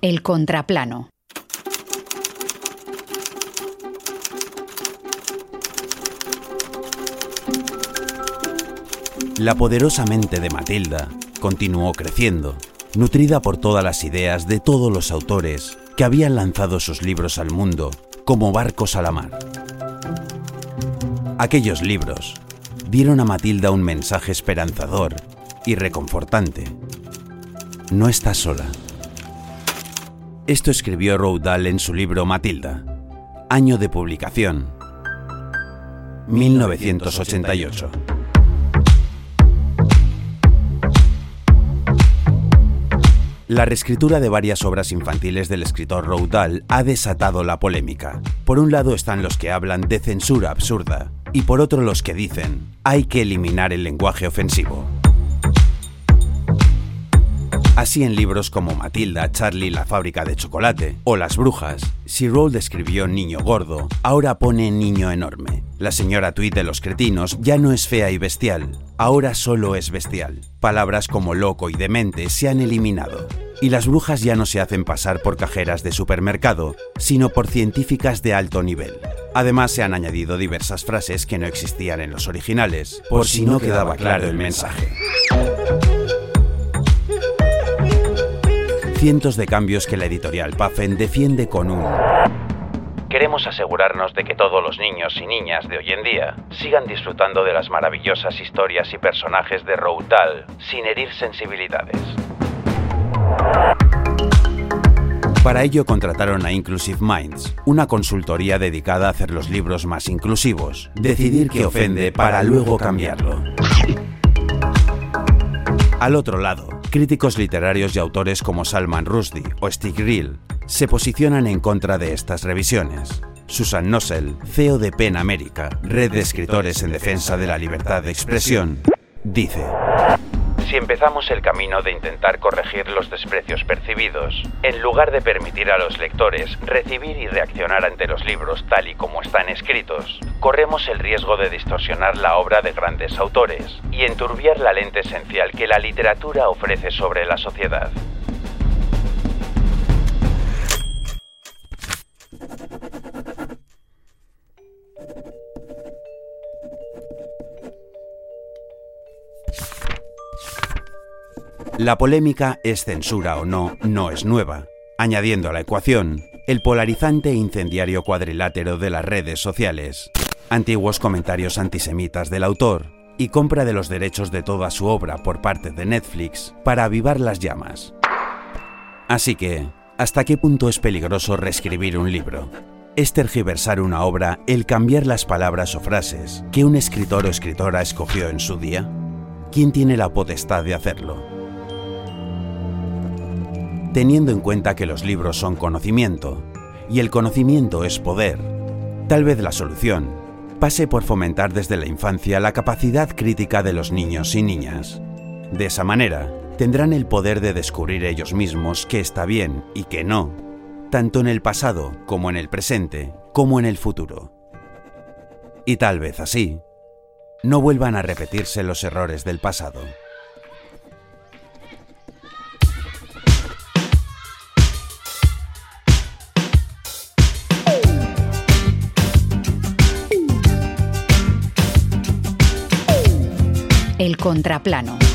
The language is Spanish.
El contraplano. La poderosa mente de Matilda continuó creciendo, nutrida por todas las ideas de todos los autores que habían lanzado sus libros al mundo como barcos a la mar. Aquellos libros dieron a Matilda un mensaje esperanzador y reconfortante. No estás sola. Esto escribió Roald en su libro Matilda. Año de publicación. 1988. La reescritura de varias obras infantiles del escritor Roald Dahl ha desatado la polémica. Por un lado están los que hablan de censura absurda y por otro los que dicen hay que eliminar el lenguaje ofensivo. Así en libros como Matilda, Charlie, la fábrica de chocolate o Las brujas, si Roald escribió niño gordo, ahora pone niño enorme. La señora Tweet de los cretinos ya no es fea y bestial, ahora solo es bestial. Palabras como loco y demente se han eliminado. Y las brujas ya no se hacen pasar por cajeras de supermercado, sino por científicas de alto nivel. Además se han añadido diversas frases que no existían en los originales, por si no quedaba claro el mensaje. Cientos de cambios que la editorial Puffin defiende con un... Queremos asegurarnos de que todos los niños y niñas de hoy en día sigan disfrutando de las maravillosas historias y personajes de Dahl sin herir sensibilidades. Para ello contrataron a Inclusive Minds, una consultoría dedicada a hacer los libros más inclusivos, decidir qué ofende para luego cambiarlo. Al otro lado, Críticos literarios y autores como Salman Rushdie o Stig Grill se posicionan en contra de estas revisiones. Susan Nossel, CEO de PEN América, red de escritores en defensa de la libertad de expresión, dice: empezamos el camino de intentar corregir los desprecios percibidos, en lugar de permitir a los lectores recibir y reaccionar ante los libros tal y como están escritos, corremos el riesgo de distorsionar la obra de grandes autores y enturbiar la lente esencial que la literatura ofrece sobre la sociedad. La polémica es censura o no, no es nueva, añadiendo a la ecuación el polarizante e incendiario cuadrilátero de las redes sociales, antiguos comentarios antisemitas del autor y compra de los derechos de toda su obra por parte de Netflix para avivar las llamas. Así que, ¿hasta qué punto es peligroso reescribir un libro? ¿Es tergiversar una obra el cambiar las palabras o frases que un escritor o escritora escogió en su día? ¿Quién tiene la potestad de hacerlo? Teniendo en cuenta que los libros son conocimiento y el conocimiento es poder. Tal vez la solución pase por fomentar desde la infancia la capacidad crítica de los niños y niñas. De esa manera, tendrán el poder de descubrir ellos mismos qué está bien y qué no, tanto en el pasado como en el presente, como en el futuro. Y tal vez así, no vuelvan a repetirse los errores del pasado. El contraplano.